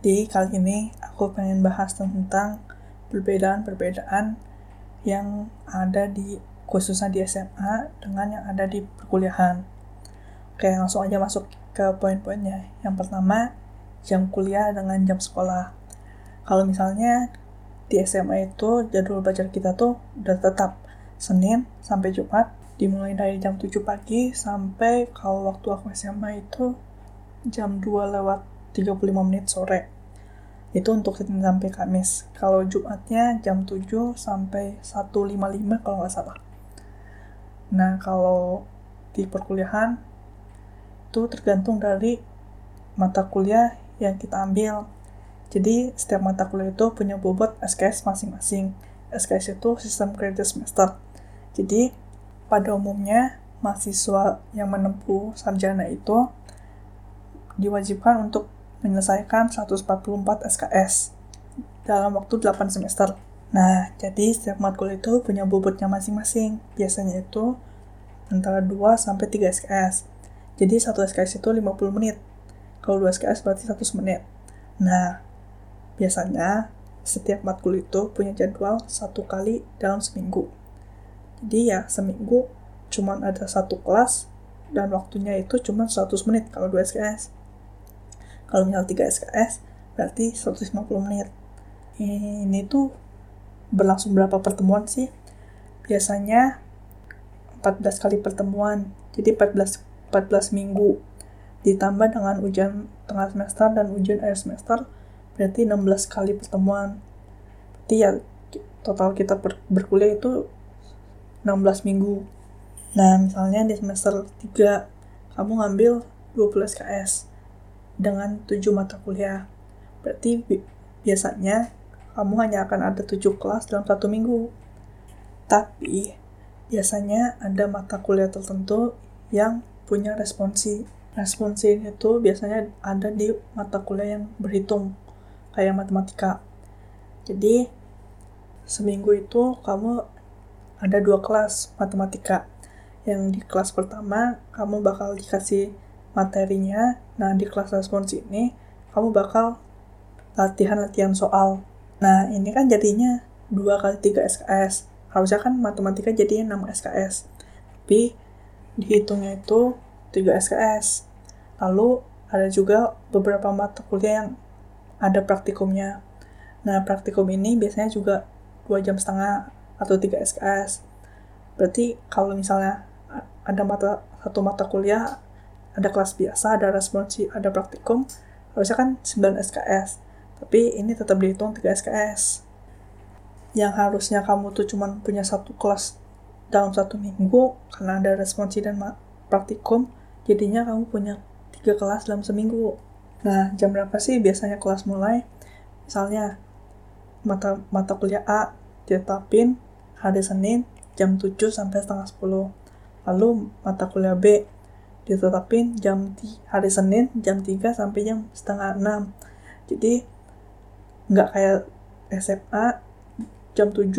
Jadi kali ini aku pengen bahas tentang perbedaan-perbedaan yang ada di khususnya di SMA dengan yang ada di perkuliahan. Oke, langsung aja masuk ke poin-poinnya. Yang pertama, jam kuliah dengan jam sekolah. Kalau misalnya di SMA itu jadwal belajar kita tuh udah tetap Senin sampai Jumat dimulai dari jam 7 pagi sampai kalau waktu aku SMA itu jam 2 lewat 35 menit sore. Itu untuk Senin sampai Kamis. Kalau Jumatnya jam 7 sampai 1.55 kalau nggak salah. Nah kalau di perkuliahan itu tergantung dari mata kuliah yang kita ambil. Jadi setiap mata kuliah itu punya bobot SKS masing-masing. SKS itu sistem kredit semester. Jadi pada umumnya mahasiswa yang menempuh sarjana itu diwajibkan untuk menyelesaikan 144 SKS dalam waktu 8 semester. Nah, jadi setiap matkul itu punya bobotnya masing-masing. Biasanya itu antara 2 sampai 3 SKS. Jadi 1 SKS itu 50 menit. Kalau 2 SKS berarti 100 menit. Nah, biasanya setiap matkul itu punya jadwal satu kali dalam seminggu. Jadi ya seminggu cuma ada satu kelas dan waktunya itu cuma 100 menit kalau 2 SKS kalau misal 3 SKS berarti 150 menit. Ini tuh berlangsung berapa pertemuan sih? Biasanya 14 kali pertemuan jadi 14 14 minggu. Ditambah dengan ujian tengah semester dan ujian akhir semester berarti 16 kali pertemuan. Berarti ya total kita ber berkuliah itu 16 minggu. Nah misalnya di semester 3 kamu ngambil 20 SKS dengan tujuh mata kuliah. Berarti bi biasanya kamu hanya akan ada tujuh kelas dalam satu minggu. Tapi biasanya ada mata kuliah tertentu yang punya responsi. Responsi itu biasanya ada di mata kuliah yang berhitung, kayak matematika. Jadi, seminggu itu kamu ada dua kelas matematika. Yang di kelas pertama, kamu bakal dikasih materinya. Nah, di kelas respons ini, kamu bakal latihan-latihan soal. Nah, ini kan jadinya 2 kali 3 SKS. Harusnya kan matematika jadinya 6 SKS. Tapi, dihitungnya itu 3 SKS. Lalu, ada juga beberapa mata kuliah yang ada praktikumnya. Nah, praktikum ini biasanya juga 2 jam setengah atau 3 SKS. Berarti kalau misalnya ada mata satu mata kuliah ada kelas biasa, ada responsi, ada praktikum, harusnya kan 9 SKS. Tapi ini tetap dihitung 3 SKS. Yang harusnya kamu tuh cuma punya satu kelas dalam satu minggu, karena ada responsi dan praktikum, jadinya kamu punya tiga kelas dalam seminggu. Nah, jam berapa sih biasanya kelas mulai? Misalnya, mata, mata kuliah A ditetapin hari Senin jam 7 sampai setengah 10. Lalu mata kuliah B ditetapin jam hari Senin jam 3 sampai jam setengah 6 jadi nggak kayak SMA jam 7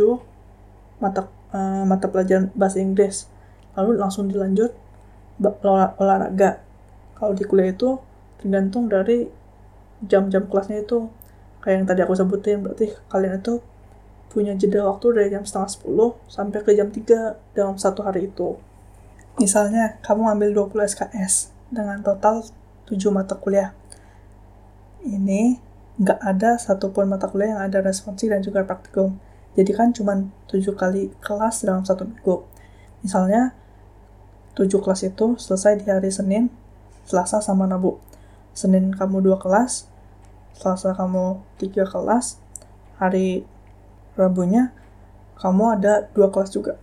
mata uh, mata pelajaran bahasa Inggris. Lalu langsung dilanjut olah, olahraga. Kalau di kuliah itu tergantung dari jam-jam kelasnya itu. Kayak yang tadi aku sebutin berarti kalian itu punya jeda waktu dari jam setengah 10 sampai ke jam 3 dalam satu hari itu Misalnya, kamu ambil 20 SKS dengan total 7 mata kuliah. Ini nggak ada satupun mata kuliah yang ada responsi dan juga praktikum. Jadi kan cuma 7 kali kelas dalam satu minggu. Misalnya, 7 kelas itu selesai di hari Senin, Selasa sama Rabu. Senin kamu 2 kelas, Selasa kamu 3 kelas, hari Rabunya kamu ada 2 kelas juga.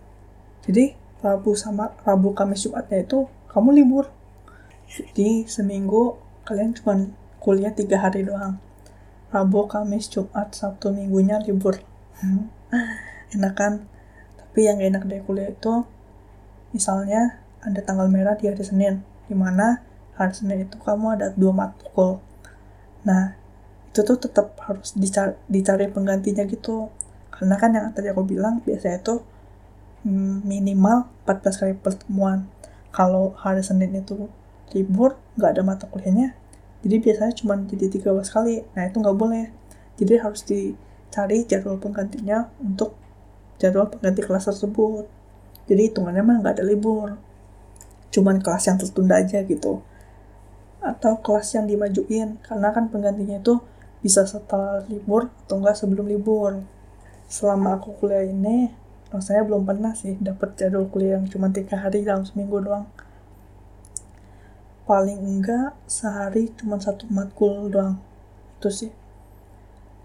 Jadi, Rabu sama Rabu Kamis Jumatnya itu kamu libur. Jadi seminggu kalian cuma kuliah tiga hari doang. Rabu Kamis Jumat Sabtu minggunya libur. Enak kan? Tapi yang enak dari kuliah itu misalnya ada tanggal merah di hari Senin di mana hari Senin itu kamu ada dua matkul. Nah itu tuh tetap harus dicari, dicari penggantinya gitu. Karena kan yang tadi aku bilang biasanya itu minimal 14 kali pertemuan. Kalau hari Senin itu libur, nggak ada mata kuliahnya, jadi biasanya cuma jadi 13 kali. Nah itu nggak boleh. Jadi harus dicari jadwal penggantinya untuk jadwal pengganti kelas tersebut. Jadi hitungannya mah nggak ada libur. Cuman kelas yang tertunda aja gitu. Atau kelas yang dimajuin karena kan penggantinya itu bisa setelah libur atau enggak sebelum libur. Selama aku kuliah ini rasanya belum pernah sih dapat jadwal kuliah yang cuma tiga hari dalam seminggu doang. Paling enggak sehari cuma satu matkul doang. Itu sih.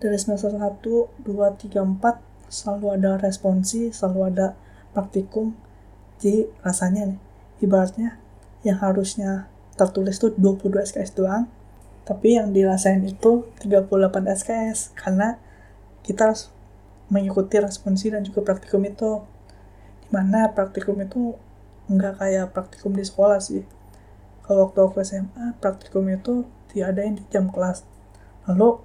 Dari semester 1, 2, 3, 4 selalu ada responsi, selalu ada praktikum. Jadi rasanya nih ibaratnya yang harusnya tertulis tuh 22 SKS doang tapi yang dirasain itu 38 SKS karena kita harus mengikuti responsi dan juga praktikum itu. Di mana praktikum itu nggak kayak praktikum di sekolah sih. Kalau waktu aku SMA praktikum itu diadain di jam kelas. Lalu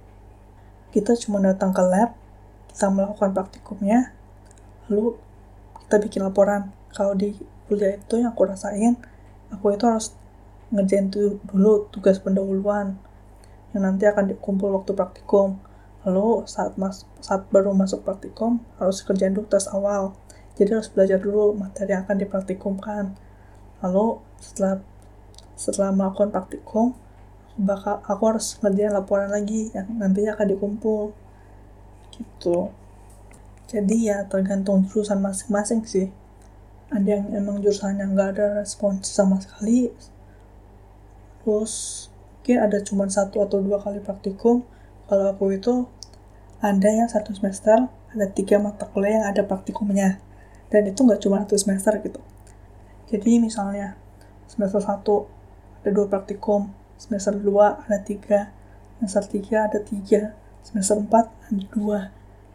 kita cuma datang ke lab kita melakukan praktikumnya lalu kita bikin laporan. Kalau di kuliah itu yang aku rasain aku itu harus ngerjain dulu tugas pendahuluan yang nanti akan dikumpul waktu praktikum lalu saat mas saat baru masuk praktikum harus kerjain dulu tes awal. Jadi harus belajar dulu materi yang akan dipraktikumkan. Lalu setelah setelah melakukan praktikum bakal aku harus ngerjain laporan lagi yang nantinya akan dikumpul. Gitu. Jadi ya tergantung jurusan masing-masing sih. Ada yang emang jurusannya nggak ada respons sama sekali terus mungkin ada cuma satu atau dua kali praktikum. Kalau aku itu ada yang satu semester ada tiga mata kuliah yang ada praktikumnya. Dan itu nggak cuma satu semester gitu. Jadi misalnya semester satu ada dua praktikum semester 2 ada tiga semester 3 ada tiga semester 4 ada dua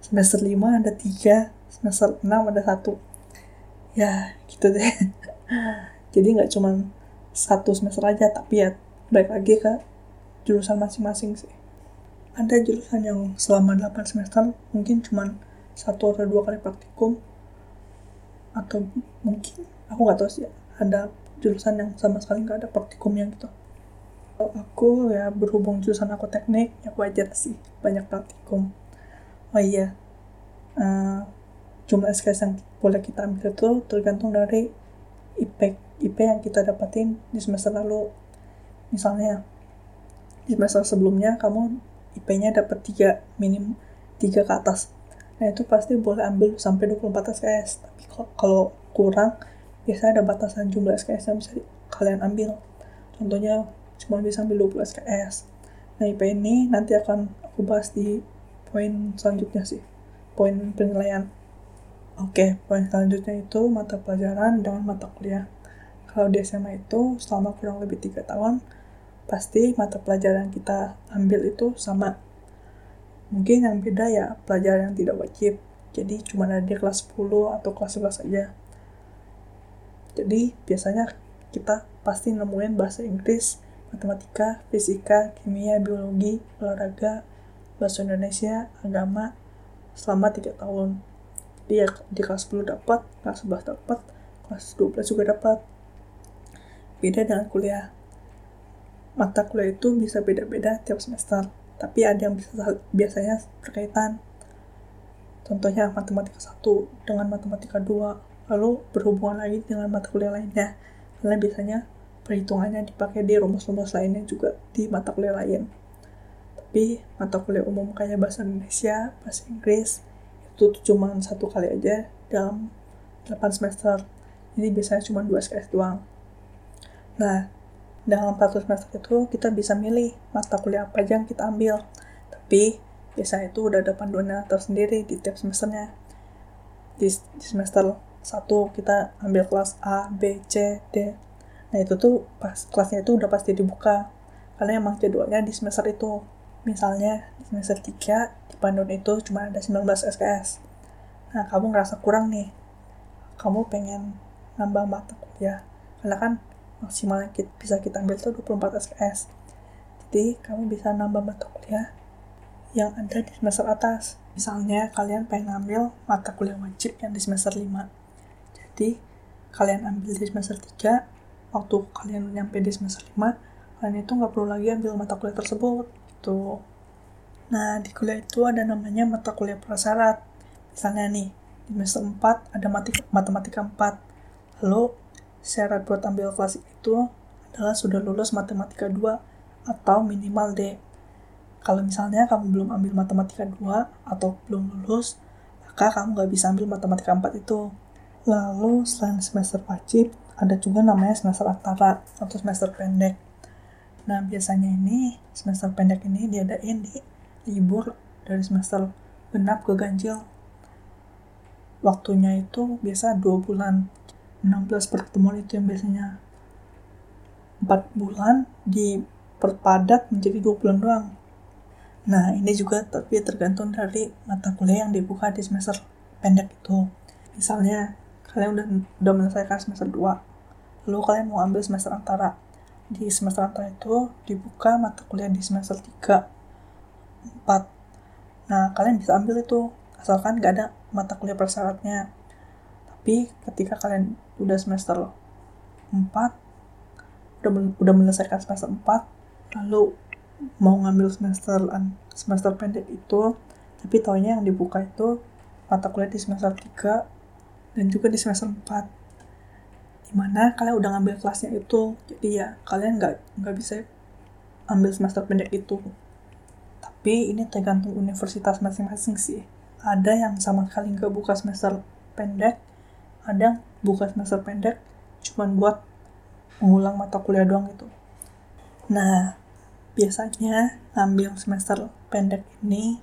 semester 5 ada tiga semester 6 ada satu. Ya gitu deh. Jadi nggak cuma satu semester aja tapi ya baik lagi ke jurusan masing-masing sih ada jurusan yang selama 8 semester mungkin cuma satu atau dua kali praktikum atau mungkin aku nggak tahu sih ada jurusan yang sama sekali nggak ada praktikumnya gitu. Kalau aku ya berhubung jurusan aku teknik ya wajar sih banyak praktikum. Oh iya uh, jumlah SKS yang boleh kita ambil itu tergantung dari IP IP yang kita dapatin di semester lalu. Misalnya di semester sebelumnya kamu IP-nya dapat 3 minim 3 ke atas. Nah itu pasti boleh ambil sampai 24 SKS tapi kalau kurang biasanya ada batasan jumlah SKS yang bisa kalian ambil. Contohnya cuma bisa ambil 20 SKS nah IP ini nanti akan aku bahas di poin selanjutnya sih. Poin penilaian. Oke poin selanjutnya itu mata pelajaran dengan mata kuliah. Kalau di SMA itu selama kurang lebih tiga tahun pasti mata pelajaran kita ambil itu sama mungkin yang beda ya pelajaran yang tidak wajib jadi cuma ada di kelas 10 atau kelas 11 saja jadi biasanya kita pasti nemuin bahasa Inggris, matematika, fisika, kimia, biologi, olahraga, bahasa Indonesia, agama selama 3 tahun. Jadi ya di kelas 10 dapat, kelas 11 dapat, kelas 12 juga dapat. Beda dengan kuliah. Mata kuliah itu bisa beda-beda tiap semester, tapi ada yang bisa biasanya berkaitan. Contohnya matematika 1 dengan matematika 2 lalu berhubungan lagi dengan mata kuliah lainnya. Karena biasanya perhitungannya dipakai di rumus-rumus lainnya juga di mata kuliah lain. Tapi mata kuliah umum kayak bahasa Indonesia, bahasa Inggris itu cuma satu kali aja dalam 8 semester. Jadi biasanya cuma 2 SKS doang. Nah dalam satu semester itu kita bisa milih mata kuliah apa aja yang kita ambil tapi biasanya itu udah ada panduannya tersendiri di tiap semesternya di, di semester satu kita ambil kelas A, B, C, D. Nah itu tuh pas kelasnya itu udah pasti dibuka. Karena emang jadwalnya di semester itu. Misalnya di semester 3 di Bandung itu cuma ada 19 SKS. Nah kamu ngerasa kurang nih. Kamu pengen nambah mata kuliah. Karena kan maksimalnya kita, bisa kita ambil tuh 24 SKS. Jadi kamu bisa nambah mata kuliah yang ada di semester atas. Misalnya kalian pengen ambil mata kuliah wajib yang di semester 5 jadi kalian ambil di semester 3 waktu kalian nyampe di semester 5 kalian itu nggak perlu lagi ambil mata kuliah tersebut tuh nah di kuliah itu ada namanya mata kuliah prasyarat misalnya nih di semester 4 ada matematika 4 lalu syarat buat ambil kelas itu adalah sudah lulus matematika 2 atau minimal D kalau misalnya kamu belum ambil matematika 2 atau belum lulus maka kamu nggak bisa ambil matematika 4 itu lalu selain semester wajib ada juga namanya semester antara atau semester pendek. Nah, biasanya ini semester pendek ini diadain di libur dari semester genap ke ganjil. Waktunya itu biasa 2 bulan. 16 pertemuan itu yang biasanya 4 bulan diperpadat menjadi 2 bulan doang. Nah, ini juga tapi tergantung dari mata kuliah yang dibuka di semester pendek itu. Misalnya, kalian udah udah menyelesaikan semester 2, lalu kalian mau ambil semester antara di semester antara itu dibuka mata kuliah di semester 3 4 nah kalian bisa ambil itu asalkan gak ada mata kuliah persyaratnya tapi ketika kalian udah semester 4 udah, udah menyelesaikan semester 4 lalu mau ngambil semester semester pendek itu tapi taunya yang dibuka itu mata kuliah di semester 3 dan juga di semester 4 di mana kalian udah ngambil kelasnya itu jadi ya kalian nggak nggak bisa ambil semester pendek itu. Tapi ini tergantung universitas masing-masing sih. Ada yang sama sekali nggak buka semester pendek ada buka semester pendek cuman buat mengulang mata kuliah doang gitu. Nah biasanya ambil semester pendek ini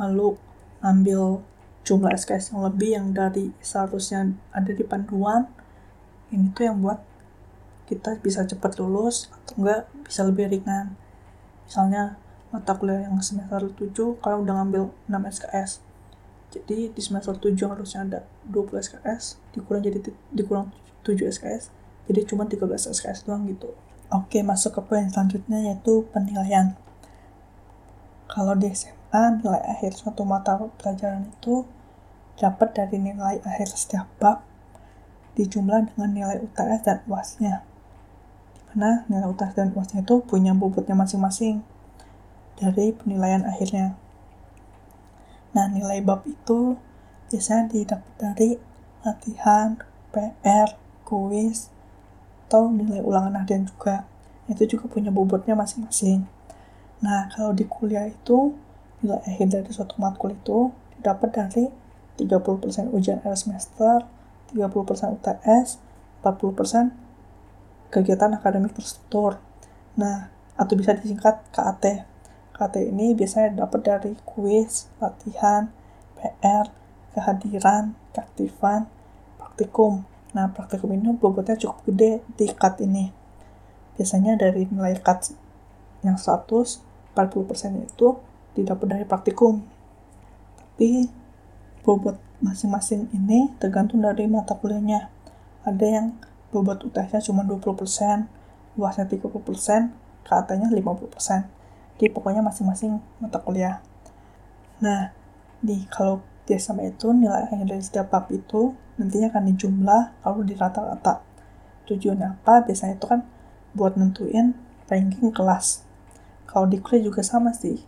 lalu ambil jumlah SKS yang lebih yang dari seharusnya ada di panduan ini tuh yang buat kita bisa cepat lulus atau enggak bisa lebih ringan. Misalnya mata kuliah yang semester 7 kalau udah ngambil 6 SKS jadi di semester 7 harusnya ada 20 SKS dikurang jadi dikurang 7 SKS jadi cuma 13 SKS doang gitu oke masuk ke poin selanjutnya yaitu penilaian kalau di SMA nilai akhir suatu mata pelajaran itu dapat dari nilai akhir setiap bab dijumlah dengan nilai UTS dan UASnya. Di mana nilai UTS dan UASnya itu punya bobotnya masing-masing dari penilaian akhirnya. Nah, nilai bab itu biasanya didapat dari latihan, PR, kuis, atau nilai ulangan harian juga. Itu juga punya bobotnya masing-masing. Nah, kalau di kuliah itu, nilai akhir dari suatu matkul itu didapat dari 30% ujian akhir semester, 30% UTS, 40% kegiatan akademik terstruktur. Nah, atau bisa disingkat KAT. KAT ini biasanya dapat dari kuis, latihan, PR, kehadiran, keaktifan, praktikum. Nah, praktikum ini bobotnya cukup gede di KAT ini. Biasanya dari nilai KAT yang 100, 40% itu didapat dari praktikum. Tapi bobot masing-masing ini tergantung dari mata kuliahnya. Ada yang bobot UTS-nya cuma 20%, luasnya 30%, KAT-nya 50%. Jadi pokoknya masing-masing mata kuliah. Nah, di kalau di SMA itu nilai akhir dari setiap bab itu nantinya akan dijumlah kalau di rata-rata. Tujuannya apa? Biasanya itu kan buat nentuin ranking kelas. Kalau di kuliah juga sama sih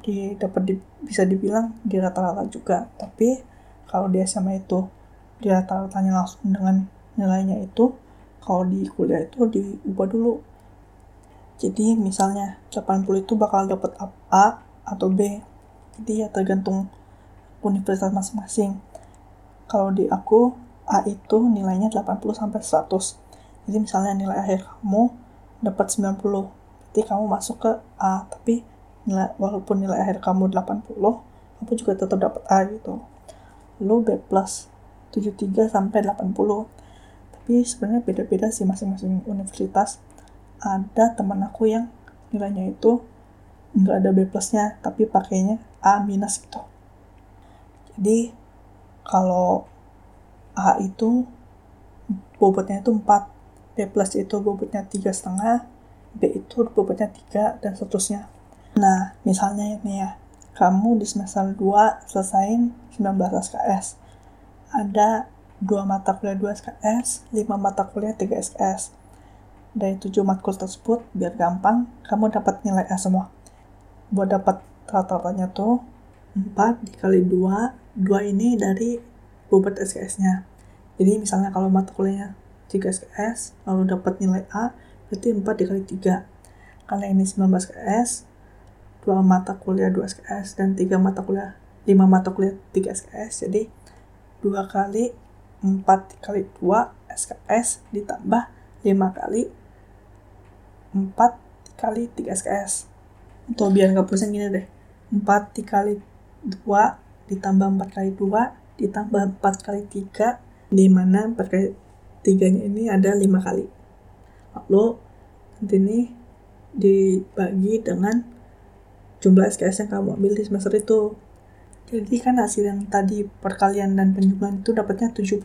di dapat di, bisa dibilang di rata-rata juga tapi kalau di SMA itu di rata-ratanya langsung dengan nilainya itu kalau di kuliah itu diubah dulu jadi misalnya 80 itu bakal dapat A atau B. Jadi ya tergantung universitas masing-masing. Kalau di aku A itu nilainya 80 sampai 100 jadi misalnya nilai akhir kamu dapat 90 berarti kamu masuk ke A. Tapi nilai walaupun nilai akhir kamu 80 kamu juga tetap dapat A gitu. Lu B plus 73 sampai 80 tapi sebenarnya beda-beda sih masing-masing universitas ada teman aku yang nilainya itu nggak ada B plusnya tapi pakainya A minus gitu jadi kalau A itu bobotnya itu 4 B plus itu bobotnya tiga setengah B itu bobotnya 3 dan seterusnya Nah, misalnya ini ya, kamu di semester 2 selesaiin 19 SKS. Ada dua mata kuliah 2 SKS, 5 mata kuliah 3 SKS. Dari tujuh matkul tersebut biar gampang kamu dapat nilai A semua. Buat dapat rata-ratanya tuh 4 dikali 2 2 ini dari bobot SKS-nya jadi misalnya kalau mata kuliahnya 3 SKS lalu dapat nilai A berarti 4 dikali 3 karena ini 19 SKS 2 mata kuliah 2 SKS dan 3 mata kuliah 5 mata kuliah 3 SKS jadi 2 kali 4 kali 2 SKS ditambah 5 kali 4 kali 3 SKS atau biar nggak pusing gini deh. 4 dikali 2 ditambah 4 kali 2 ditambah 4 kali 3 di mana 4 kali 3 nya ini ada 5 kali. Lalu nanti ini dibagi dengan jumlah SKS yang kamu ambil di semester itu. Jadi kan hasil yang tadi perkalian dan penjumlahan itu dapatnya 76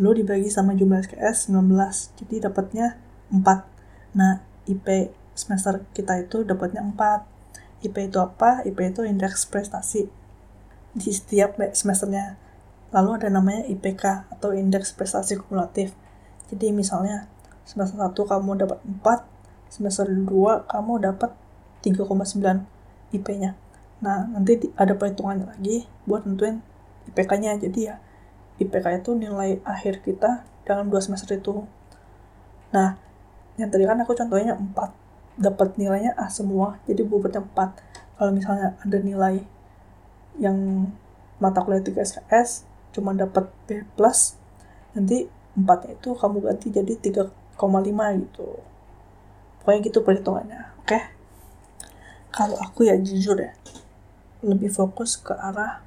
lalu dibagi sama jumlah SKS 19 jadi dapatnya 4 nah IP semester kita itu dapatnya 4 IP itu apa? IP itu indeks prestasi di setiap semesternya lalu ada namanya IPK atau indeks prestasi kumulatif jadi misalnya semester 1 kamu dapat 4 semester 2 kamu dapat 3,9 IP-nya Nah, nanti ada perhitungannya lagi buat nentuin IPK-nya. Jadi ya, IPK itu nilai akhir kita dalam dua semester itu. Nah, yang tadi kan aku contohnya 4. Dapat nilainya A semua, jadi bobotnya 4. Kalau misalnya ada nilai yang mata kuliah 3 SKS, cuma dapat B+, nanti 4 itu kamu ganti jadi 3,5 gitu. Pokoknya gitu perhitungannya, oke? Okay? Kalau aku ya jujur ya, lebih fokus ke arah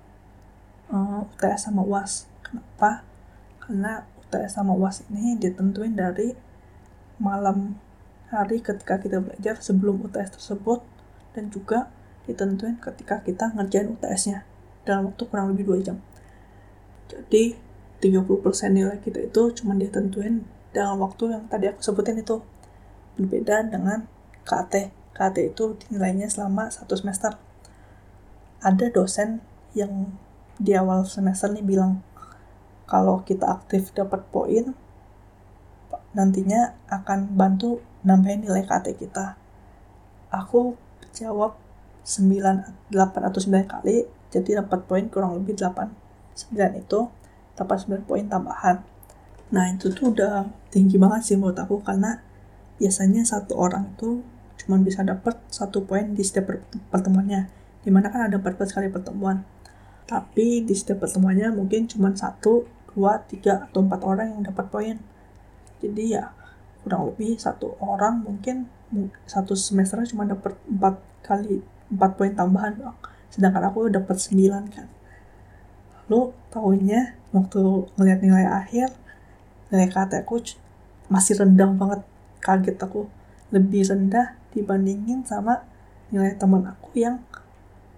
uh, eh, UTS sama UAS. Kenapa? Karena UTS sama UAS ini ditentuin dari malam hari ketika kita belajar sebelum UTS tersebut dan juga ditentuin ketika kita ngerjain UTS-nya dalam waktu kurang lebih 2 jam. Jadi 30% nilai kita itu cuma ditentuin dalam waktu yang tadi aku sebutin itu. Berbeda dengan KT. KT itu nilainya selama satu semester ada dosen yang di awal semester nih bilang kalau kita aktif dapat poin nantinya akan bantu nambahin nilai KT kita. Aku jawab 9, 8 atau 9 kali, jadi dapat poin kurang lebih 8. 9 itu dapat 9 poin tambahan. Nah itu tuh udah tinggi banget sih menurut aku karena biasanya satu orang itu cuma bisa dapat satu poin di setiap pertemuannya di mana kan ada 14 kali pertemuan tapi di setiap pertemuannya mungkin cuma satu, dua, tiga, atau empat orang yang dapat poin jadi ya kurang lebih satu orang mungkin satu semester cuma dapat empat kali empat poin tambahan dong sedangkan aku dapat sembilan kan. Lalu tahunnya waktu ngeliat nilai akhir nilai KT aku masih rendah banget. Kaget aku. Lebih rendah dibandingin sama nilai teman aku yang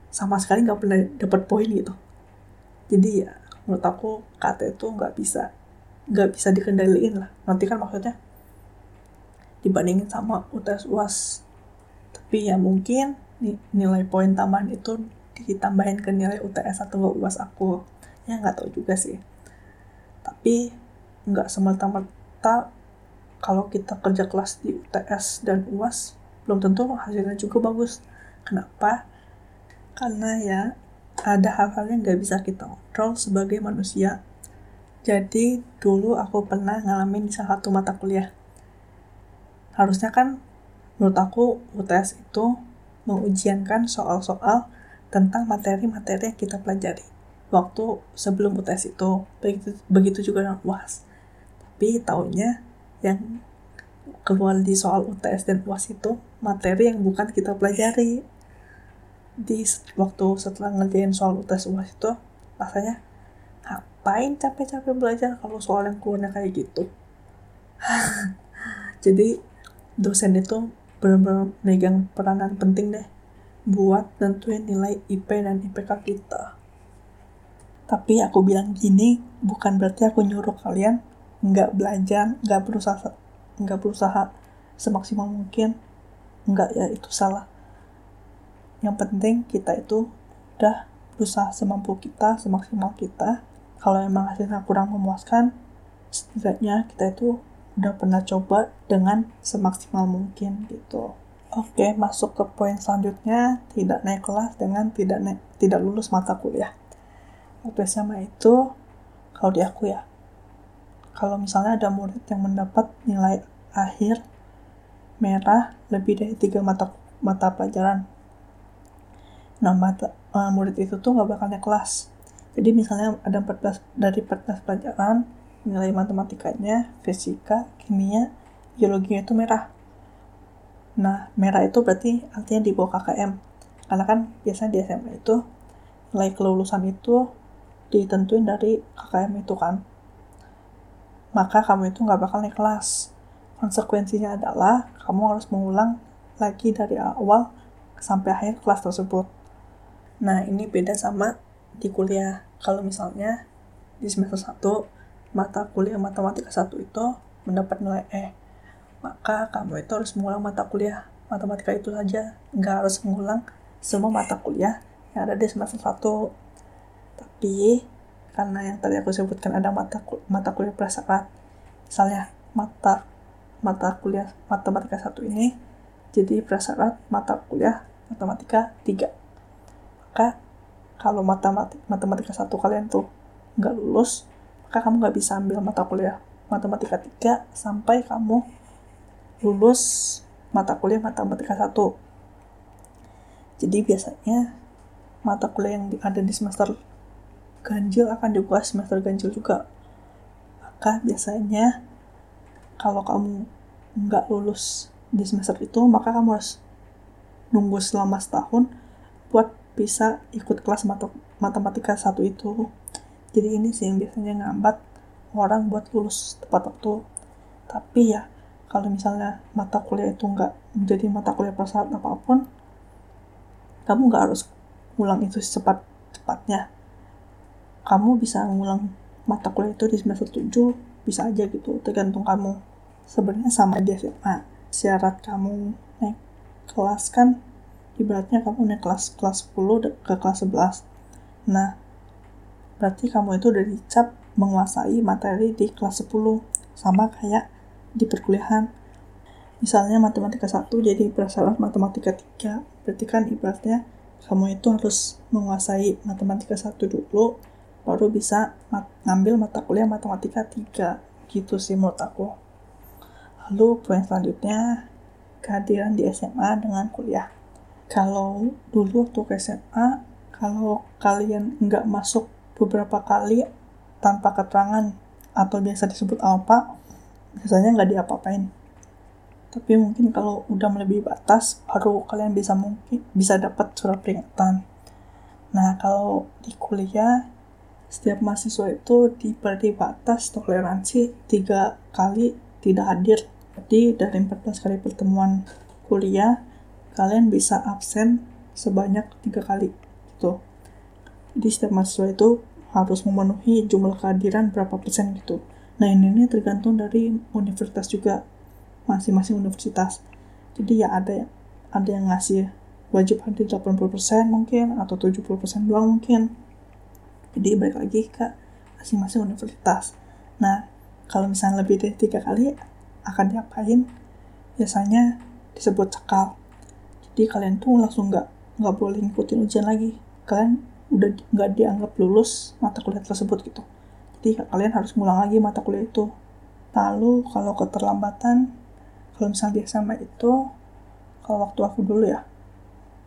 sama sekali nggak pernah dapat poin gitu. Jadi ya menurut aku KT itu nggak bisa nggak bisa dikendaliin lah. Nanti kan maksudnya dibandingin sama UTS UAS. Tapi ya mungkin nilai poin tambahan itu ditambahin ke nilai UTS atau UAS aku. Ya nggak tahu juga sih. Tapi nggak semerta-merta kalau kita kerja kelas di UTS dan UAS belum tentu hasilnya juga bagus. Kenapa? Karena ya ada hal-hal yang gak bisa kita kontrol sebagai manusia. Jadi dulu aku pernah ngalamin salah satu mata kuliah. Harusnya kan menurut aku UTS itu mengujiankan soal-soal tentang materi-materi yang kita pelajari waktu sebelum UTS itu. Begitu begitu juga dengan UAS tapi tahunya yang keluar di soal UTS dan UAS itu materi yang bukan kita pelajari. Di waktu setelah ngerjain soal tes UAS itu rasanya ngapain capek-capek belajar kalau soal yang keluarnya kayak gitu? Jadi dosen itu benar-benar megang peranan penting deh buat nentuin nilai IP dan IPK kita. Tapi aku bilang gini bukan berarti aku nyuruh kalian nggak belajar nggak berusaha nggak berusaha semaksimal mungkin. Nggak ya itu salah. Yang penting kita itu udah berusaha semampu kita, semaksimal kita. Kalau emang hasilnya kurang memuaskan, setidaknya kita itu udah pernah coba dengan semaksimal mungkin gitu. Oke, masuk ke poin selanjutnya, tidak naik kelas dengan tidak naik, tidak lulus mata kuliah. Waktu SMA itu, kalau di aku ya, kalau misalnya ada murid yang mendapat nilai akhir merah lebih dari tiga mata mata pelajaran. Nah, mata, uh, murid itu tuh nggak bakal naik kelas. Jadi misalnya ada 14 dari 14 pelajaran, nilai matematikanya, fisika, kimia, biologinya itu merah. Nah, merah itu berarti artinya di bawah KKM. Karena kan biasanya di SMA itu nilai kelulusan itu ditentuin dari KKM itu kan. Maka kamu itu nggak bakal naik kelas. Konsekuensinya adalah kamu harus mengulang lagi dari awal sampai akhir kelas tersebut. Nah, ini beda sama di kuliah. Kalau misalnya di semester 1, mata kuliah matematika 1 itu mendapat nilai E. Maka kamu itu harus mengulang mata kuliah matematika itu saja. Nggak harus mengulang semua mata kuliah yang ada di semester 1. Tapi, karena yang tadi aku sebutkan ada mata, mata kuliah prasyarat. Misalnya, mata mata kuliah matematika 1 ini jadi prasyarat mata kuliah matematika 3 maka kalau matematik matematika satu kalian tuh nggak lulus maka kamu nggak bisa ambil mata kuliah matematika 3 sampai kamu lulus mata kuliah matematika satu. Jadi biasanya mata kuliah yang ada di semester ganjil akan dibuka semester ganjil juga. Maka biasanya kalau kamu nggak lulus di semester itu maka kamu harus nunggu selama setahun buat bisa ikut kelas mat matematika satu itu. Jadi ini sih yang biasanya ngambat orang buat lulus tepat waktu. Tapi ya kalau misalnya mata kuliah itu nggak menjadi mata kuliah persyarat apa pun kamu nggak harus ngulang itu secepat cepatnya kamu bisa ngulang mata kuliah itu di semester 7 bisa aja gitu tergantung kamu. Sebenarnya sama di SMA syarat kamu naik kelas kan ibaratnya kamu naik kelas kelas 10 ke kelas 11 nah berarti kamu itu udah dicap menguasai materi di kelas 10 sama kayak di perkuliahan. Misalnya matematika 1 jadi prasyarat matematika 3 berarti kan ibaratnya kamu itu harus menguasai matematika 1 dulu baru bisa mat ngambil mata kuliah matematika 3 gitu sih menurut aku. Lalu poin selanjutnya kehadiran di SMA dengan kuliah kalau dulu waktu ke SMA kalau kalian nggak masuk beberapa kali tanpa keterangan atau biasa disebut apa biasanya nggak diapa-apain. Tapi mungkin kalau udah melebihi batas baru kalian bisa mungkin bisa dapat surat peringatan. Nah kalau di kuliah setiap mahasiswa itu diberi batas toleransi tiga kali tidak hadir. Jadi dari 14 kali pertemuan kuliah kalian bisa absen sebanyak tiga kali gitu. Jadi setiap mahasiswa itu harus memenuhi jumlah kehadiran berapa persen gitu. Nah ini, ini tergantung dari universitas juga masing-masing universitas. Jadi ya ada ada yang ngasih wajib hadir 80% mungkin atau 70% doang mungkin. Jadi balik lagi ke masing-masing universitas. Nah kalau misalnya lebih dari tiga kali akan diapain? Biasanya disebut cekal jadi kalian tuh langsung nggak nggak boleh ngikutin ujian lagi. Kalian udah nggak dianggap lulus mata kuliah tersebut gitu. Jadi kalian harus ngulang lagi mata kuliah itu. Lalu kalau keterlambatan kalau misalnya di SMA itu kalau waktu aku dulu ya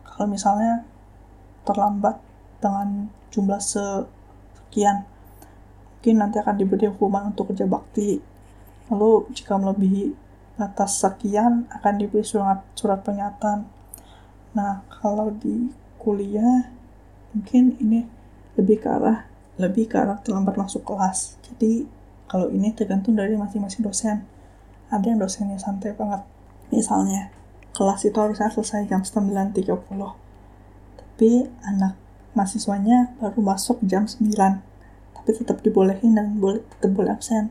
kalau misalnya terlambat dengan jumlah sekian mungkin nanti akan diberi hukuman untuk kerja bakti. Lalu jika melebihi atas sekian akan diberi surat surat pernyataan Nah, kalau di kuliah mungkin ini lebih ke arah lebih ke arah terlambat masuk kelas. Jadi kalau ini tergantung dari masing-masing dosen. Ada yang dosennya santai banget. Misalnya, kelas itu harusnya selesai jam 9.30. Tapi anak mahasiswanya baru masuk jam 9. Tapi tetap dibolehin dan boleh tetap boleh absen.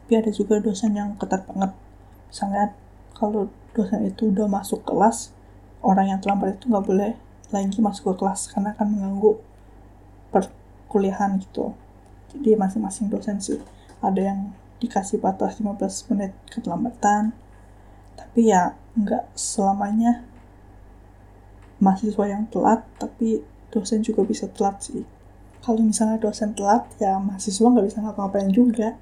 Tapi ada juga dosen yang ketat banget. Misalnya, kalau dosen itu udah masuk kelas, orang yang terlambat itu nggak boleh lagi masuk ke kelas karena akan mengganggu perkuliahan gitu. Jadi masing-masing dosen sih. Ada yang dikasih batas 15 menit keterlambatan tapi ya nggak selamanya mahasiswa yang telat tapi dosen juga bisa telat sih. Kalau misalnya dosen telat ya mahasiswa nggak bisa ngapa-ngapain juga.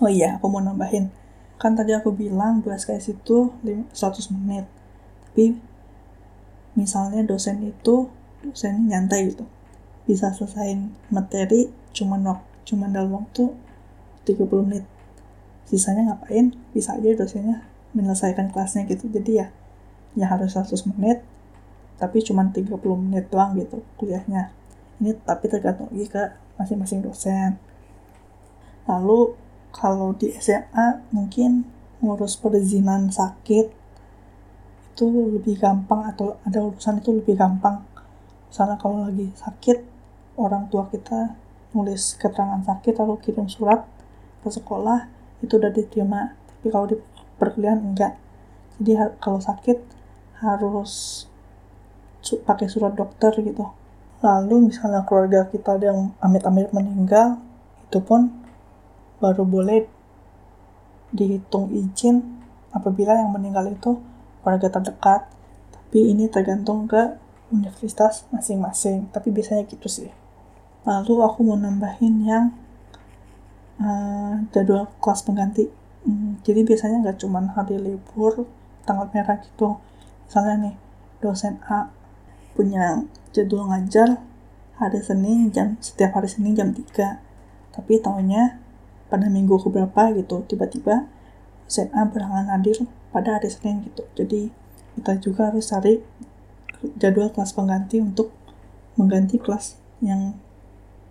Oh iya aku mau nambahin. Kan tadi aku bilang 2 SKS itu 100 menit. Tapi misalnya dosen itu dosen nyantai gitu. Bisa selesaiin materi cuman waktu cuman dalam waktu 30 menit. Sisanya ngapain? Bisa aja dosennya menyelesaikan kelasnya gitu. Jadi ya ya harus 100 menit tapi cuma 30 menit doang gitu kuliahnya. Ini tapi tergantung lagi ke masing-masing dosen. Lalu kalau di SMA mungkin ngurus perizinan sakit itu lebih gampang atau ada urusan itu lebih gampang. Misalnya kalau lagi sakit orang tua kita nulis keterangan sakit lalu kirim surat ke sekolah itu udah diterima. Tapi kalau di perkuliahan enggak. Jadi kalau sakit harus pakai surat dokter gitu. Lalu misalnya keluarga kita ada yang amit-amit meninggal itu pun baru boleh dihitung izin apabila yang meninggal itu keluarga terdekat tapi ini tergantung ke universitas masing-masing. Tapi biasanya gitu sih. Lalu aku mau nambahin yang uh, jadwal kelas pengganti. Hmm, jadi biasanya nggak cuma hari libur tanggal merah gitu. Misalnya nih dosen A punya jadwal ngajar hari Senin jam setiap hari Senin jam 3 tapi tahunya pada minggu keberapa gitu tiba-tiba dosen A berhalangan hadir pada hari Senin gitu jadi kita juga harus cari jadwal kelas pengganti untuk mengganti kelas yang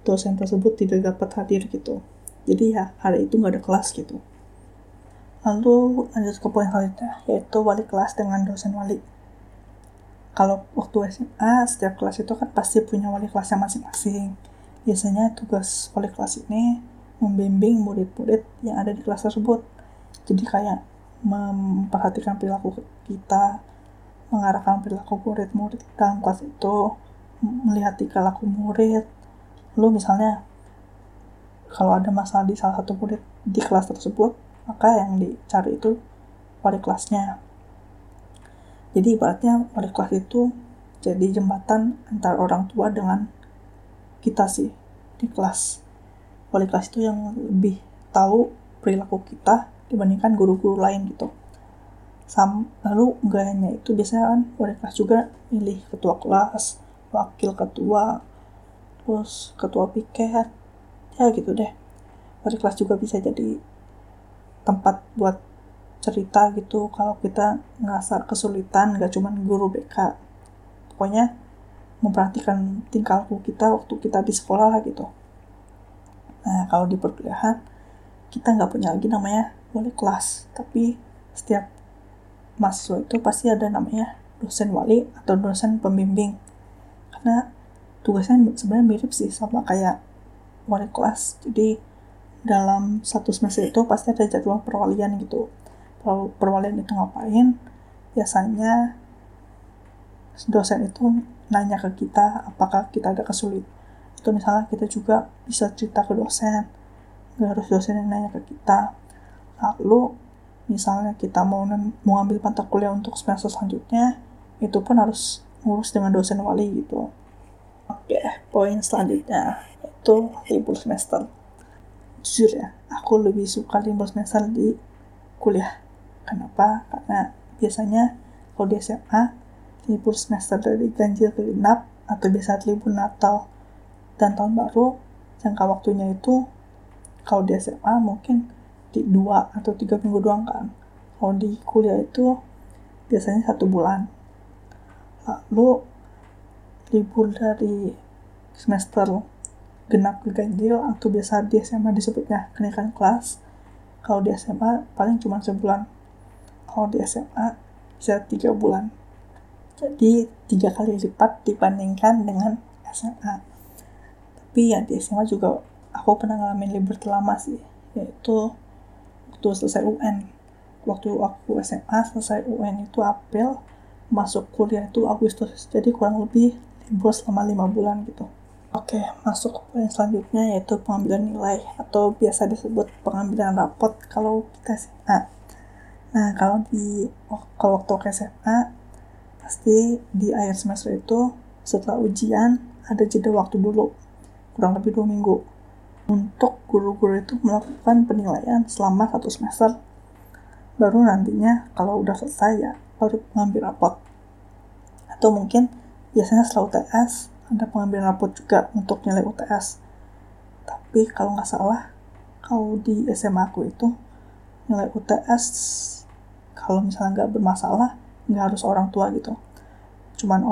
dosen tersebut tidak dapat hadir gitu. Jadi ya hari itu nggak ada kelas gitu. Lalu lanjut ke poin selanjutnya, yaitu wali kelas dengan dosen wali. Kalau waktu SMA, setiap kelas itu kan pasti punya wali kelasnya masing-masing. Biasanya tugas wali kelas ini membimbing murid-murid yang ada di kelas tersebut. Jadi kayak memperhatikan perilaku kita, mengarahkan perilaku murid-murid dalam kelas itu, melihat tingkah laku murid. Lalu misalnya, kalau ada masalah di salah satu murid di kelas tersebut, maka yang dicari itu wali kelasnya. Jadi ibaratnya wali kelas itu jadi jembatan antara orang tua dengan kita sih di kelas. Wali kelas itu yang lebih tahu perilaku kita dibandingkan guru-guru lain gitu. Sam, lalu gayanya itu biasanya kan wali kelas juga milih ketua kelas, wakil ketua, terus ketua piket, ya gitu deh. Wali kelas juga bisa jadi tempat buat cerita gitu kalau kita ngerasa kesulitan gak cuman guru BK pokoknya memperhatikan tingkah laku kita waktu kita di sekolah lah gitu nah kalau di perkuliahan kita nggak punya lagi namanya wali kelas tapi setiap mahasiswa itu pasti ada namanya dosen wali atau dosen pembimbing. Karena tugasnya sebenarnya mirip sih sama kayak wali kelas. Jadi dalam satu semester itu pasti ada jadwal perwalian gitu. Perwalian itu ngapain? Biasanya dosen itu nanya ke kita apakah kita ada kesulit. Itu misalnya kita juga bisa cerita ke dosen. Nggak harus dosen yang nanya ke kita lalu misalnya kita mau mau ambil mata kuliah untuk semester selanjutnya itu pun harus ngurus dengan dosen wali gitu. Oke poin selanjutnya itu libur semester. Jujur ya aku lebih suka libur semester di kuliah. Kenapa? Karena biasanya kalau di SMA libur semester dari ganjil ke genap atau biasa libur Natal dan tahun baru jangka waktunya itu kalau di SMA mungkin dua atau tiga minggu doang kan. Kalau di kuliah itu biasanya satu bulan. Lalu libur dari semester genap ke ganjil atau biasa di SMA disebutnya kenaikan kelas. Kalau di SMA paling cuma sebulan. Kalau di SMA bisa tiga bulan. Jadi tiga kali lipat dibandingkan dengan SMA tapi ya di SMA juga aku pernah ngalamin libur terlama sih yaitu waktu selesai UN waktu aku SMA selesai UN itu April masuk kuliah itu Agustus. Jadi kurang lebih libur selama lima bulan gitu. Oke, masuk ke selanjutnya yaitu pengambilan nilai atau biasa disebut pengambilan rapot kalau kita SMA. Nah, kalau di kalau waktu SMA pasti di akhir semester itu setelah ujian ada jeda waktu dulu kurang lebih dua minggu untuk guru-guru itu melakukan penilaian selama satu semester. Baru nantinya kalau udah selesai ya baru mengambil rapot. Atau mungkin biasanya setelah UTS ada pengambilan rapot juga untuk nilai UTS tapi kalau nggak salah kalau di SMA aku itu nilai UTS kalau misalnya nggak bermasalah nggak harus orang tua gitu. Cuman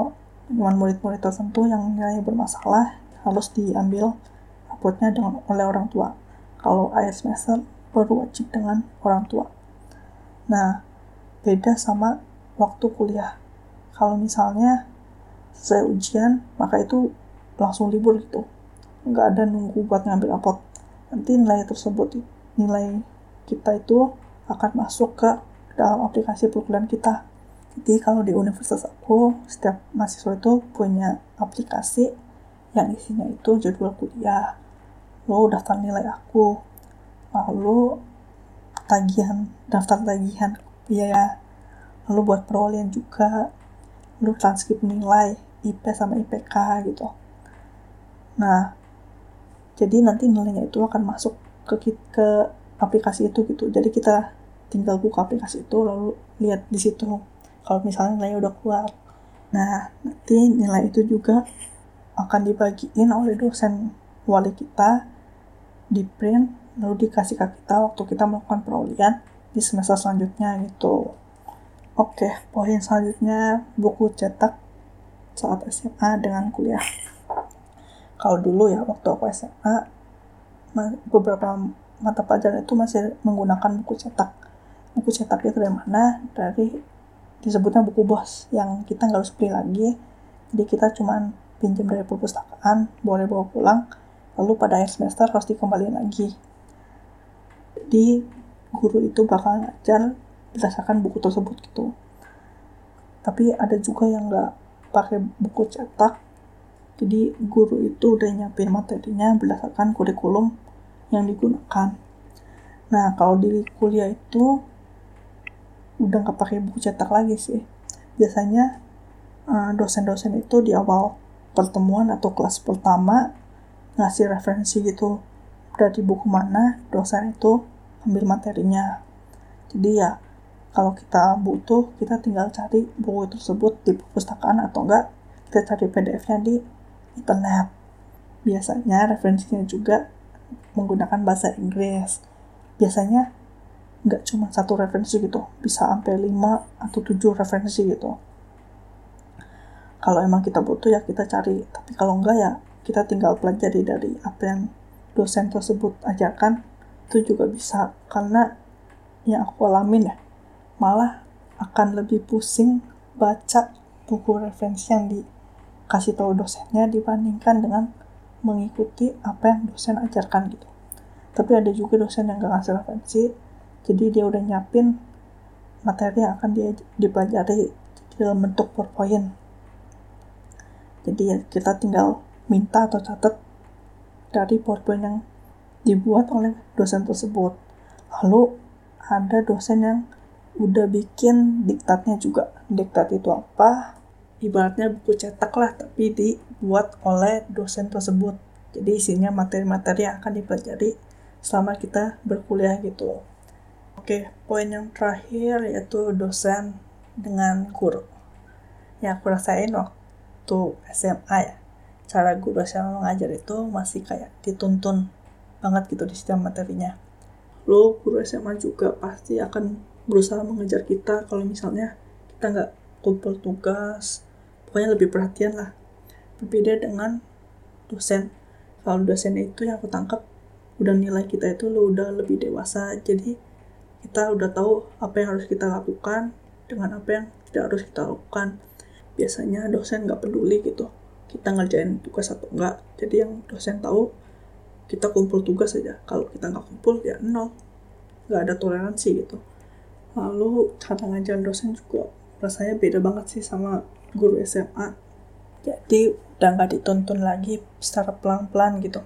cuman murid-murid tertentu yang nilainya bermasalah harus diambil rapotnya dengan oleh orang tua. Kalau akhir semester baru wajib dengan orang tua. Nah, beda sama waktu kuliah. Kalau misalnya saya ujian, maka itu langsung libur gitu. Nggak ada nunggu buat ngambil rapot. Nanti nilai tersebut, nilai kita itu akan masuk ke dalam aplikasi perkuliahan kita. Jadi kalau di universitas aku, setiap mahasiswa itu punya aplikasi yang isinya itu jadwal kuliah, lo daftar nilai aku. Lalu tagihan daftar tagihan biaya. Lalu buat perolian juga. Lalu transkrip nilai IP sama IPK gitu. Nah jadi nanti nilainya itu akan masuk ke ke aplikasi itu gitu. Jadi kita tinggal buka aplikasi itu lalu lihat di situ kalau misalnya nilainya udah keluar. Nah nanti nilai itu juga akan dibagiin oleh dosen wali kita di print lalu dikasih ke kita waktu kita melakukan perolihan di semester selanjutnya gitu. Oke, poin selanjutnya buku cetak saat SMA dengan kuliah. Kalau dulu ya waktu aku SMA beberapa mata pelajaran itu masih menggunakan buku cetak. Buku cetak itu dari mana? Dari disebutnya buku bos yang kita nggak harus beli lagi. Jadi kita cuma pinjam dari perpustakaan, boleh bawa pulang, lalu pada akhir semester harus dikembalikan lagi. Jadi guru itu bakal ngajar berdasarkan buku tersebut gitu. Tapi ada juga yang nggak pakai buku cetak, jadi guru itu udah nyiapin materinya berdasarkan kurikulum yang digunakan. Nah, kalau di kuliah itu udah nggak pakai buku cetak lagi sih. Biasanya eh, dosen-dosen itu di awal pertemuan atau kelas pertama ngasih referensi gitu. Dari buku mana dosen itu ambil materinya. Jadi ya kalau kita butuh kita tinggal cari buku tersebut di perpustakaan atau enggak kita cari PDF-nya di internet. Biasanya referensinya juga menggunakan bahasa Inggris. Biasanya nggak cuma satu referensi gitu bisa sampai 5 atau 7 referensi gitu. Kalau emang kita butuh ya kita cari tapi kalau enggak ya kita tinggal pelajari dari apa yang dosen tersebut ajarkan itu juga bisa. Karena yang aku alamin ya malah akan lebih pusing baca buku referensi yang dikasih tahu dosennya dibandingkan dengan mengikuti apa yang dosen ajarkan gitu. Tapi ada juga dosen yang gak ngasih referensi jadi dia udah nyiapin materi yang akan dia dipelajari dalam bentuk PowerPoint. Jadi ya kita tinggal minta atau catat dari PowerPoint yang dibuat oleh dosen tersebut. Lalu ada dosen yang udah bikin diktatnya juga. Diktat itu apa? Ibaratnya buku cetak lah, tapi dibuat oleh dosen tersebut. Jadi isinya materi-materi yang akan dipelajari selama kita berkuliah gitu. Oke, poin yang terakhir yaitu dosen dengan guru. Yang aku rasain waktu SMA ya cara guru SMA mengajar itu masih kayak dituntun banget gitu di setiap materinya. Lo guru SMA juga pasti akan berusaha mengejar kita kalau misalnya kita nggak kumpul tugas, pokoknya lebih perhatian lah. Berbeda dengan dosen. Kalau dosen itu yang aku tangkap udah nilai kita itu lo udah lebih dewasa, jadi kita udah tahu apa yang harus kita lakukan dengan apa yang tidak harus kita lakukan. Biasanya dosen nggak peduli gitu kita ngerjain tugas atau enggak. Jadi yang dosen tahu kita kumpul tugas saja kalau kita nggak kumpul ya nol. Nggak ada toleransi gitu. Lalu cara ngajar dosen juga rasanya beda banget sih sama guru SMA jadi udah nggak dituntun lagi secara pelan-pelan gitu.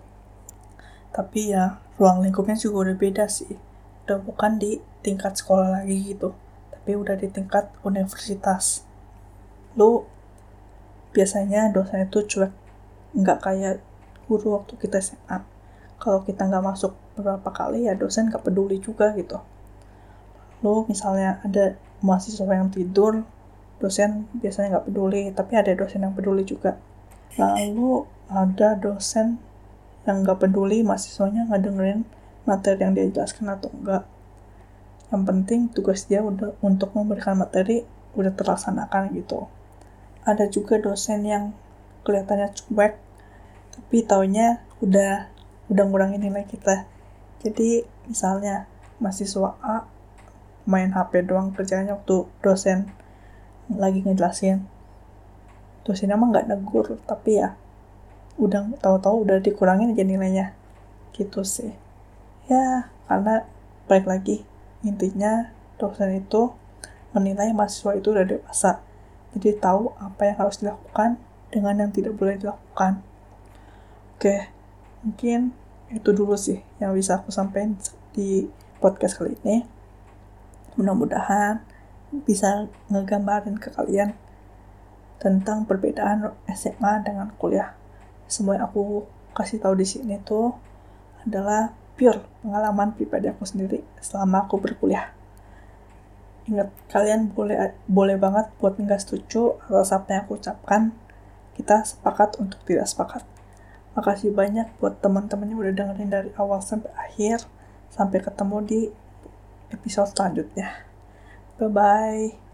Tapi ya ruang lingkupnya juga udah beda sih. Udah bukan di tingkat sekolah lagi gitu. Tapi udah di tingkat universitas. Lu biasanya dosen itu cuek. Nggak kayak guru waktu kita SMA kalau kita nggak masuk beberapa kali ya dosen nggak peduli juga gitu. Lo misalnya ada mahasiswa yang tidur dosen biasanya nggak peduli tapi ada dosen yang peduli juga. Lalu ada dosen yang nggak peduli mahasiswanya nggak dengerin materi yang dia jelaskan atau enggak yang penting tugas dia udah untuk memberikan materi udah terlaksanakan gitu ada juga dosen yang kelihatannya cuek tapi taunya udah udah ngurangin nilai kita. Jadi misalnya mahasiswa A main HP doang kerjanya waktu dosen lagi ngejelasin. Dosennya mah nggak negur tapi ya udah tahu-tahu udah dikurangin aja nilainya. Gitu sih. Ya karena baik lagi intinya dosen itu menilai mahasiswa itu udah dewasa jadi tahu apa yang harus dilakukan dengan yang tidak boleh dilakukan oke mungkin itu dulu sih yang bisa aku sampaikan di podcast kali ini mudah-mudahan bisa ngegambarin ke kalian tentang perbedaan SMA dengan kuliah. Semua yang aku kasih tahu di sini tuh adalah pure pengalaman pribadi aku sendiri selama aku berkuliah. Ingat, kalian boleh boleh banget buat nggak setuju atas apa yang aku ucapkan. Kita sepakat untuk tidak sepakat. Makasih banyak buat teman-teman yang udah dengerin dari awal sampai akhir. Sampai ketemu di episode selanjutnya. Bye bye.